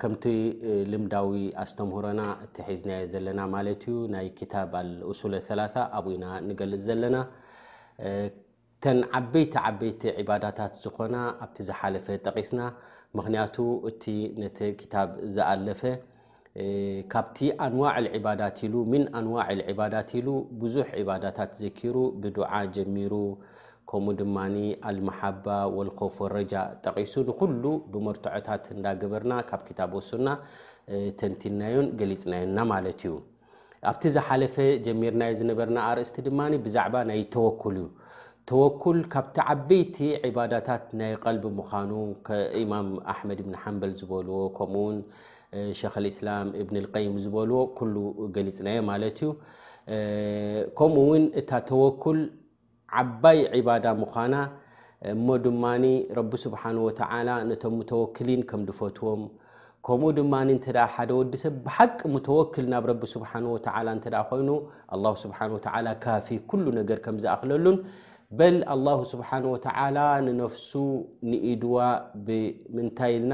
ከምቲ ልምዳዊ ኣስተምህሮና እተሒዝናዮ ዘለና ማለት እዩ ናይ ክታብ ኣልእሱለ ሰላሳ ኣብኡ ኢና ንገልፅ ዘለና ተን ዓበይቲ ዓበይቲ ዕባዳታት ዝኾና ኣብቲ ዝሓለፈ ጠቂስና ምክንያቱ እቲ ነቲ ክታብ ዝኣለፈ ካብቲ ኣንዋዕ ልዕባዳት ኢሉ ምን ኣንዋዕ ልዕባዳት ኢሉ ብዙሕ ዕባዳታት ዘኪሩ ብዱዓ ጀሚሩ ከምኡ ድማ ኣልመሓባ ወልኮፍ ወረጃ ጠቒሱ ንኩሉ ብመርትዖታት እንዳገበርና ካብ ክታብ ወሱና ተንቲናዮን ገሊፅናዮና ማለት እዩ ኣብቲ ዝሓለፈ ጀሚርናዮ ዝነበርና ኣርእስቲ ድማ ብዛዕባ ናይ ተወኩል እዩ ተወኩል ካብቲ ዓበይቲ ዕባዳታት ናይ ቀልቢ ምዃኑ ከኢማም ኣሕመድ ብን ሓንበል ዝበልዎ ከምኡውን ሸኽ ኣልእስላም እብኒ ኣልቀይም ዝበልዎ ኩሉ ገሊፅናዮ ማለት እዩ። ከምኡ እውን እታ ተወኩል ዓባይ ዒባዳ ምዃና እሞ ድማ ረቢ ስብሓን ወተዓላ ነቶም ሙተወክሊን ከም ድፈትዎም ከምኡ ድማ እንተ ሓደ ወዲ ሰብ ብሓቂ ሙተወክል ናብ ረቢ ስብሓን ወተዓላ እንተ ኮይኑ ኣላ ስብሓን ወተዓላ ካፊ ኩሉ ነገር ከም ዝኣኽለሉን በል ኣላሁ ስብሓን ወተዓላ ንነፍሱ ንኢድዋ ብምንታይ ኢልና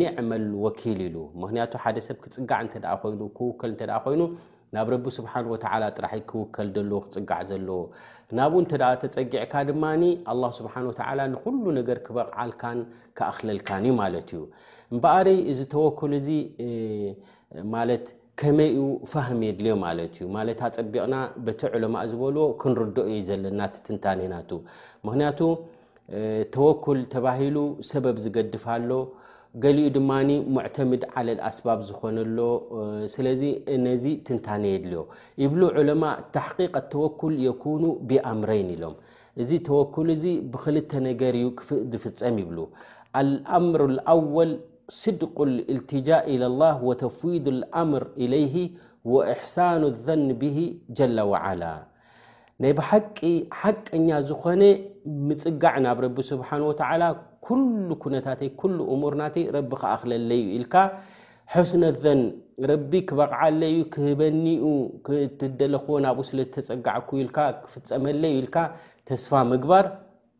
ኒዕመል ወኪል ኢሉ ምክንያቱ ሓደ ሰብ ክፅጋዕ እንተ ኮይኑ ክውከል እተ ኮይኑ ናብ ረቢ ስብሓን ወተዓላ ጥራሕ ክውከል ዘለዎ ክፅጋዕ ዘለዎ ናብኡ እንተ ተፀጊዕካ ድማ ኣላ ስብሓን ወተዓላ ንኩሉ ነገር ክበቕዓልካን ክኣኽለልካን እዩ ማለት እዩ እምበኣርይ እዚ ተወክል እዚ ማለት ከመይ ዩ ፋህም የድልዮ ማለት እዩ ማለት ኣፀቢቕና በቲ ዕለማእ ዝበልዎ ክንርድኦ ዩ ዘለና ትትንታኔናቱ ምክንያቱ ተወኩል ተባሂሉ ሰበብ ዝገድፍ ኣሎ፣ ገሊኡ ድማ ሙዕተምድ ዓለል ኣስባብ ዝኾነ ኣሎ፣ ስለዚ ነዚ ትንታነ የድልዮ ይብሉ ዑለማ፣ ተሕቂቀት ተወኩል የኩኑ ቢኣምረይን ኢሎም፣ እዚ ተወኩል እዚ ብኽልተ ነገር እዩ ዝፍፀም ይብሉ፣ ኣልኣምር ኣወል ስድቁ ልእልትጃእ ኢለላህ ወተፍዊድ ልኣምር ኢለይህ ወእሕሳኑ ዘን ብህ ጀለ ወዓላ። ናይ ብሓቂ ሓቀኛ ዝኾነ ምፅጋዕ ናብ ረቢ ስብሓን ወተዓላ ኩሉ ኩነታተይ ኩሉ እሙር ናተይ ረቢ ክኣኽለለዩ ኢልካ ሕስነዘን ረቢ ክበቕዓለዩ ክህበኒኡ ትደለኹዎ ናብኡ ስለ ዝተፀጋዕኩ ኢልካ ክፍፀመለዩ ኢልካ ተስፋ ምግባር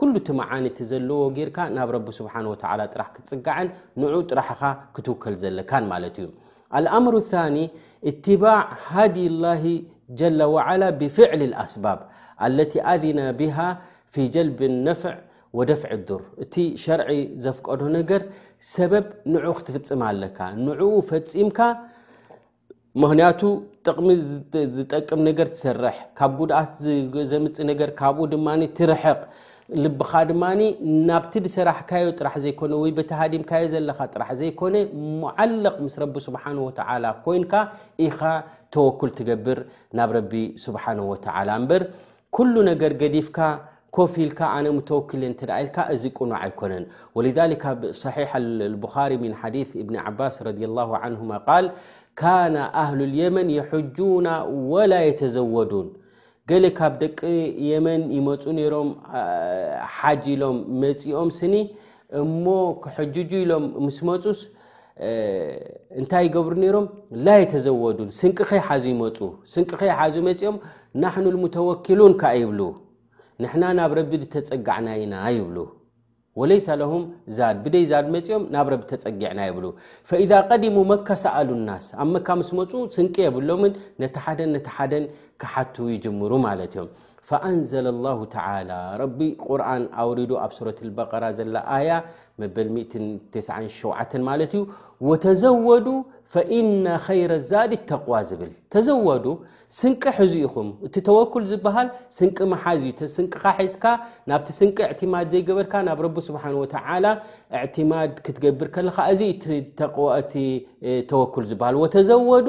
ኩሉ እቲ መዓኒ እቲ ዘለዎ ጌርካ ናብ ረቢ ስብሓን ወተዓላ ጥራሕ ክትፅጋዕን ንዑ ጥራሕ ኢኻ ክትውከል ዘለካን ማለት እዩ ኣልኣምሩ ታኒ እትባዕ ሃዲ ላሂ ጀላ ወዓላ ብፍዕሊ ኣስባብ ኣለቲ ኣዚና ብሃ ፊ ጀልቢ ነፍዕ ወደፍዒ ዱር እቲ ሸርዒ ዘፍቀዶ ነገር ሰበብ ንዑ ክትፍፅም ኣለካ ንዑኡ ፈፂምካ ምክንያቱ ጥቕሚ ዝጠቅም ነገር ትሰርሕ ካብ ጉድኣት ዘምፅእ ነገር ካብኡ ድማ ትርሕቕ ልብኻ ድማ ናብቲ ዝሰራሕካዮ ጥራሕ ዘይኮነ ወይ በቲ ሃዲምካዮ ዘለኻ ጥራሕ ዘይኮነ ሙዓለቕ ምስ ረቢ ስብሓን ወተዓላ ኮይንካ ኢኻ ተወኩል ትገብር ናብ ረቢ ስብሓን ወተዓላ እምበር ኩሉ ነገር ገዲፍካ ኮፍ ኢልካ ኣነ ሙተወክል እየ እንተ ኢልካ እዚ ቅኑዕ ኣይኮነን ወልዛሊክ ካብ ሰሒሕ ኣልቡኻሪ ምን ሓዲስ እብኒ ዓባስ ረድየ ላሁ ዓንሁማ ቃል ካነ ኣህሉ ልየመን የሑጁና ወላ የተዘወዱን ገለ ካብ ደቂ የመን ይመፁ ነይሮም ሓጅ ኢሎም መፂኦም ስኒ እሞ ክሕጅጁ ኢሎም ምስ መፁስ እንታይ ይገብሩ ነይሮም ላ የተዘወዱን ስንቂ ከይሓዙ ይመፁ ስንቂ ከይሓዙ መፂኦም ናሕኑ ልሙተወኪሉን ከዓ ይብሉ ንሕና ናብ ረቢ ዝተፀጋዕና ኢና ይብሉ ወለይሰ ለሁም ዛድ ብደይ ዛድ መፂኦም ናብ ረቢ ተፀጊዕና ይብሉ ፈኢዛ ቀዲሙ መካ ሰኣሉ ናስ ኣብ መካ ምስ መፁ ስንቂ የብሎምን ነቲ ሓደን ነቲ ሓደን ክሓቱ ይጅምሩ ማለት እዮም ፈኣንዘለ ላሁ ተላ ረቢ ቁርን ኣውሪዱ ኣብ ሱረት ልበቀራ ዘላ ኣያ መበል ሚእትን ተስዓን ሸውዓተን ማለት እዩ ወተዘወዱ ፈኢነ ኸይረ ዛዲ ተቕዋ ዝብል ተዘወዱ ስንቂ ሕዙ ኢኹም እቲ ተወኩል ዝበሃል ስንቂ መሓዝ እዩ ስንቅኻ ሒዝካ ናብቲ ስንቂ እዕትማድ ዘይገበርካ ናብ ረቢ ስብሓን ወተዓላ እዕትማድ ክትገብር ከለኻ እዚ ተቕዋ እቲ ተወኩል ዝበሃል ወተዘወዱ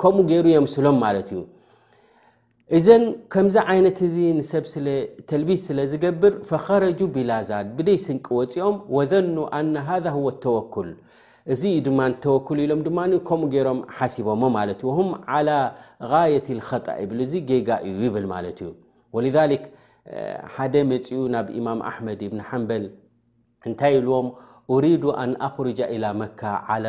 ከምኡ ገይሩ የምስሎም ማለት እዩ እዘን ከምዚ ዓይነት እዚ ንሰብ ስለ ተልቢስ ስለ ዝገብር ፈኸረጁ ቢላዛድ ብደይ ስንቂ ወፂኦም ወዘኑ ኣነ ሃ ወ ተወኩል እዚ ዩ ድማ ተወኩል ኢሎም ድማ ከምኡ ገይሮም ሓሲቦሞ ማለት እዩ ም ዓላ غየት ኸጣ ይብል እዚ ጌጋ እዩ ይብል ማለት እዩ ወذ ሓደ መፅኡ ናብ ኢማም ኣሕመድ እብኒ ሓንበል እንታይ ኢልዎም ኡሪዱ ኣን ኣክርጃ ኢላ መካ ዓላ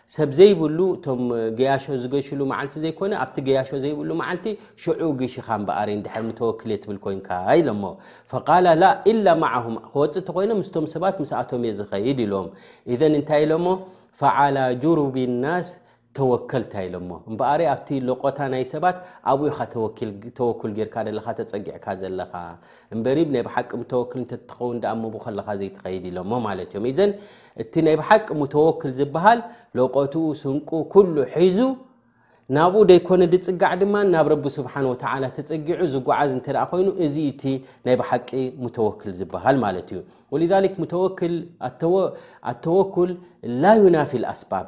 ሰብ ዘይብሉ እቶም ገያሾ ዝገሽሉ መዓልቲ ዘይኮነ ኣብቲ ገያሾ ዘይብሉ መዓልቲ ሽዑ ግሽ ኢኻ እምበኣር እንድሕር ምተወክል እየ ትብል ኮንካ ኢሎሞ ፈቃላ ላ ኢላ ማዓሁም ክወፅእ እንተኮይነ ምስቶም ሰባት ምስኣቶም እየ ዝኸይድ ኢሎም ኢዘን እንታይ ኢሎሞ ፈዓላ ጁሩቢ ናስ ተወከልታ ኢሎሞ እምበኣር ኣብቲ ሎቆታ ናይ ሰባት ኣብኡ ኢኻ ተወኩል ጌርካ ዘለኻ ተፀጊዕካ ዘለኻ እምበሪ ናይ ብሓቂ ምተወክል እንተትኸውን ደኣ ምቡ ከለኻ ዘይትኸይድ ኢሎሞ ማለት እዮም ኢዘን እቲ ናይ ብሓቂ ሙተወክል ዝበሃል ለቆትኡ ስንቁ ኩሉ ሒዙ ናብኡ ደይኮነ ድፅጋዕ ድማ ናብ ረቢ ስብሓን ወተላ ተፀጊዑ ዝጓዓዝ እተ ኮይኑ እዚ እቲ ናይ ብሓቂ ሙተወክል ዝበሃል ማለት እዩ ወ ሙተወክል ላ ዩናፊ ኣስባብ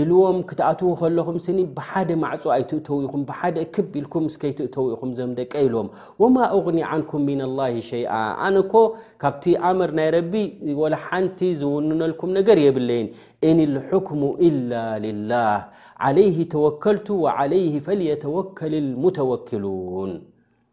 ኢልዎም ክትኣትዉ ከለኹም ስኒ ብሓደ ማዕፁ ኣይትእተዉ ኢኹም ብሓደ እክብ ኢልኩም ስከይትእተዉ ኢኹም ዘም ደቀ ኢልዎም ወማ ኡቕኒ ዓንኩም ሚና ላሂ ሸይኣ ኣነ እኮ ካብቲ ኣምር ናይ ረቢ ወላ ሓንቲ ዝውንነልኩም ነገር የብለይን እን ልሕክሙ ኢላ ልላህ ዓለይህ ተወከልቱ ወዓለይህ ፈልየተወከል ልሙተወክሉን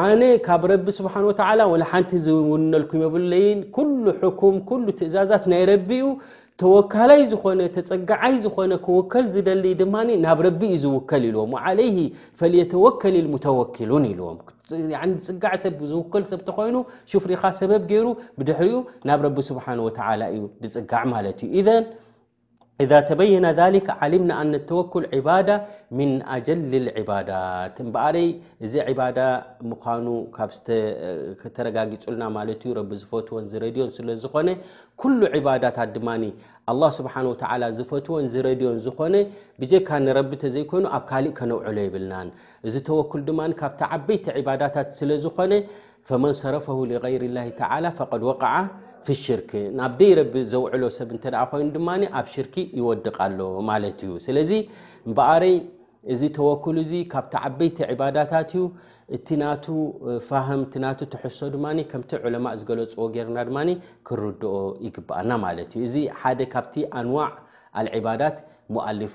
ኣነ ካብ ረቢ ስብሓን ወተዓላ ወላ ሓንቲ ዝውነልኩም የብለይን ኩሉ ሕኩም ኩሉ ትእዛዛት ናይ ረቢ እዩ ተወካላይ ዝኾነ ተፀጋዓይ ዝኾነ ክውከል ዝደሊ ድማ ናብ ረቢ እዩ ዝውከል ኢልዎም ዓለይሂ ፈልየተወከል ሙተወኪሉን ኢልዎም ፅጋዕ ሰብ ዝውከል ሰብ ተኮይኑ ሽፍሪኻ ሰበብ ገይሩ ብድሕሪኡ ናብ ረቢ ስብሓን ወተላ እዩ ዝፅጋዕ ማለት እዩ እዛ ተበየና ዛሊከ ዓሊምና ኣነ ተወኩል ዕባዳ ምን ኣጀል ዕባዳት እምበኣረይ እዚ ዕባዳ ምዃኑ ካብ ተረጋጊፁልና ማለት እዩ ረቢ ዝፈትዎን ዝረድዮን ስለ ዝኾነ ኩሉ ዕባዳታት ድማ ኣላ ስብሓን ወተዓላ ዝፈትዎን ዝረድዮን ዝኾነ ብጀካ ንረቢ ተዘይኮይኑ ኣብ ካልእ ከነውዕሎ የብልናን እዚ ተወኩል ድማ ካብቲ ዓበይቲ ዕባዳታት ስለ ዝኾነ ፈመን ሰረፈሁ ሊገይሪ ላሂ ተዓላ ፈቀድ ወቀዓ ፊሽርክ ናብ ደይ ረቢ ዘውዕሎ ሰብ እንተ ኮይኑ ድማ ኣብ ሽርኪ ይወድቅ ኣሎ ማለት እዩ ስለዚ እምበኣረይ እዚ ተወክሉ እዚ ካብቲ ዓበይቲ ዕባዳታት እዩ እቲ ናቱ ፋህም እቲ ናቱ ትሕሶ ድማ ከምቲ ዑለማእ ዝገለፅዎ ገርና ድማ ክርድኦ ይግበኣና ማለት እዩ እዚ ሓደ ካብቲ ኣንዋዕ ኣልዕባዳት ሙኣልፍ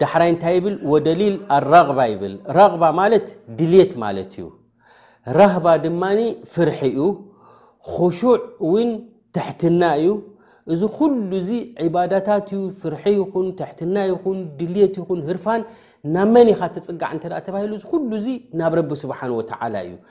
ዳሕራይ እንታይ ይብል ወደሊል ኣራغባ ይብል ራغባ ማለት ድልት ማለት እዩ ራህባ ድማ ፍርሒ እዩ ኹሹዕ እውን ትሕትና እዩ እዚ ኩሉ እዚ ዕባዳታት እዩ ፍርሒ ይኹን ትሕትና ይኹን ድልት ይኹን ህርፋን ናብ መን ኢኻ ትፅጋዕ እተ ተባሂሉ እዚ ኩሉ እዚ ናብ ረቢ ስብሓን ወተዓላ እዩ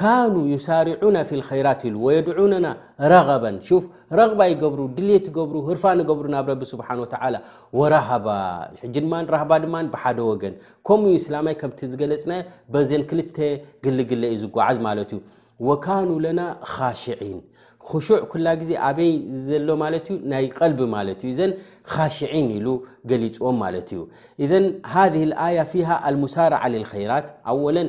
ካኑ ዩሳሪዑነ ፊል ኸይራት ኢሉ ወየድዑነና ረገበን ሹፍ ረግባ ይገብሩ ድልት ይገብሩ ህርፋን ይገብሩ ናብ ረቢ ስብሓን ወተዓላ ወራሃባ ሕጂ ድማ ራህባ ድማ ብሓደ ወገን ከምኡ ዩ እስላማይ ከምቲ ዝገለፅናዮ በዘን ክልተ ግልግለ እዩ ዝጓዓዝ ማለት እዩ ወካኑ ለና ካሽዒን ክሹዕ ኩላ ግዜ ኣበይ ዘሎ ማለት እዩ ናይ ቀልቢ ማለት እዩ እዘን ካሽዒን ኢሉ ገሊፅዎም ማለት እዩ እዘን ሃ ኣያ ፊሃ ኣልሙሳርዓ ልልከይራት ኣወለን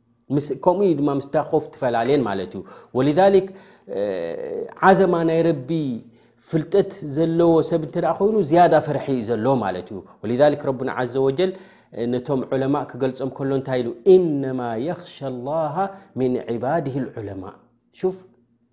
ከምኡ እዩ ድማ ምስታ ኮፍ ትፈላለየን ማለት እዩ ወልዛሊክ ዓዘማ ናይ ረቢ ፍልጠት ዘለዎ ሰብ እንተ ኮይኑ ዝያዳ ፍርሒ እዩ ዘለዎ ማለት እዩ ወልዛሊክ ረብና ዘ ወጀል ነቶም ዑለማ ክገልፆም ከሎ እንታይ ኢሉ ኢነማ የኽሻ ላሃ ምን ዕባድ ልዑለማ ሹፍ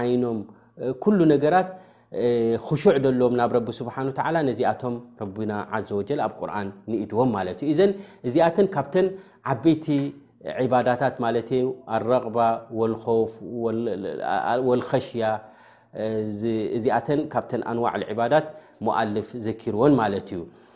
ዓይኖም ኩሉ ነገራት ኹሹዕ ዘለዎም ናብ ረቢ ስብሓን ተዓላ ነዚኣቶም ረቢና ዓዘ ወጀል ኣብ ቁርን ንኢድዎም ማለት እዩ እዘን እዚኣተን ካብተን ዓበይቲ ዕባዳታት ማለት እዩ ኣረቕባ ወልኮፍ ወልኸሽያ እዚኣተን ካብተን ኣንዋዕ ዕባዳት ሞኣልፍ ዘኪርዎን ማለት እዩ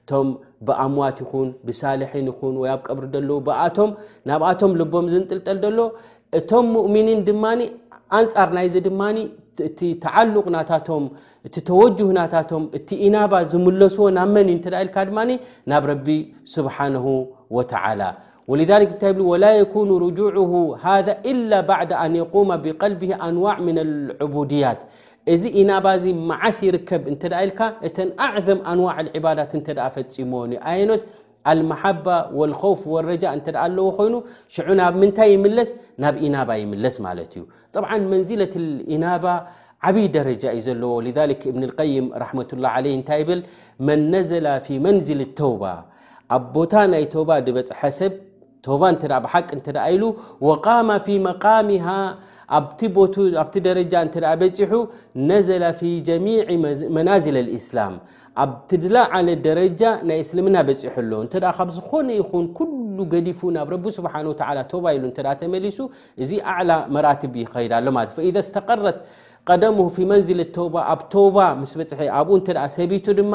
እቶም ብኣምዋት ይኹን ብሳልሒን ይኹን ወይ ኣብ ቀብሪ ዘለዉ ብኣቶም ናብኣቶም ልቦም ዝንጥልጠል ዘሎ እቶም ሙእሚኒን ድማ ኣንጻር ናይዚ ድማ እቲ ተዓሉቕ ናታቶም እቲ ተወጅህ ናታቶም እቲ ኢናባ ዝምለስዎ ናብ መን እዩ እንተ ኢልካ ድማ ናብ ረቢ ስብሓንሁ ወተዓላ ወልዛሊክ እንታይ ብሉ ወላ የኩኑ ርጁዑሁ ሃذ ኢላ ባዕድ ኣን የቁማ ብቀልቢ ኣንዋዕ ምን ልዕቡድያት እዚ ኢናባዚ መዓስ ይርከብ እንተ ኢልካ እተን ኣዕዘም ኣንዋዕ ልዕባዳት እንተ ፈፂምዎን እዩ ኣየኖት ኣልመሓባ ወልኸውፍ ወረጃእ እንተ ኣለዎ ኮይኑ ሽዑ ናብ ምንታይ ይምለስ ናብ ኢናባ ይምለስ ማለት እዩ ጠብዓ መንዚለት ኢናባ ዓብይ ደረጃ እዩ ዘለዎ ሊክ እብኒ ልቀይም ራሕመቱላ ዓለይ እንታይ ይብል መን ነዘላ ፊ መንዝል ተውባ ኣብ ቦታ ናይ ተውባ ዝበፅሐ ሰብ ቶባ እተ ብሓቂ እተ ኢሉ ወቃማ ፊ መቃሚሃ ኣብቲ ደረጃ እተ በፂሑ ነዘላ ፊ ጀሚዕ መናዝል እስላም ኣብቲ ዝለዓለ ደረጃ ናይ እስልምና በፂሑ ኣሎ እተ ካብ ዝኾነ ይኹን ኩሉ ገዲፉ ናብ ረቢ ስብሓን ወተላ ቶባ ኢሉ እተ ተመሊሱ እዚ ኣዕላ መራትብ ይኸይዳ ኣሎ ማለት እዩ ኢዘ ዝተቀረት ቀደሙ ፊ መንዝል ተባ ኣብ ቶባ ምስ በፅሐ ኣብኡ እተ ሰቢቱ ድማ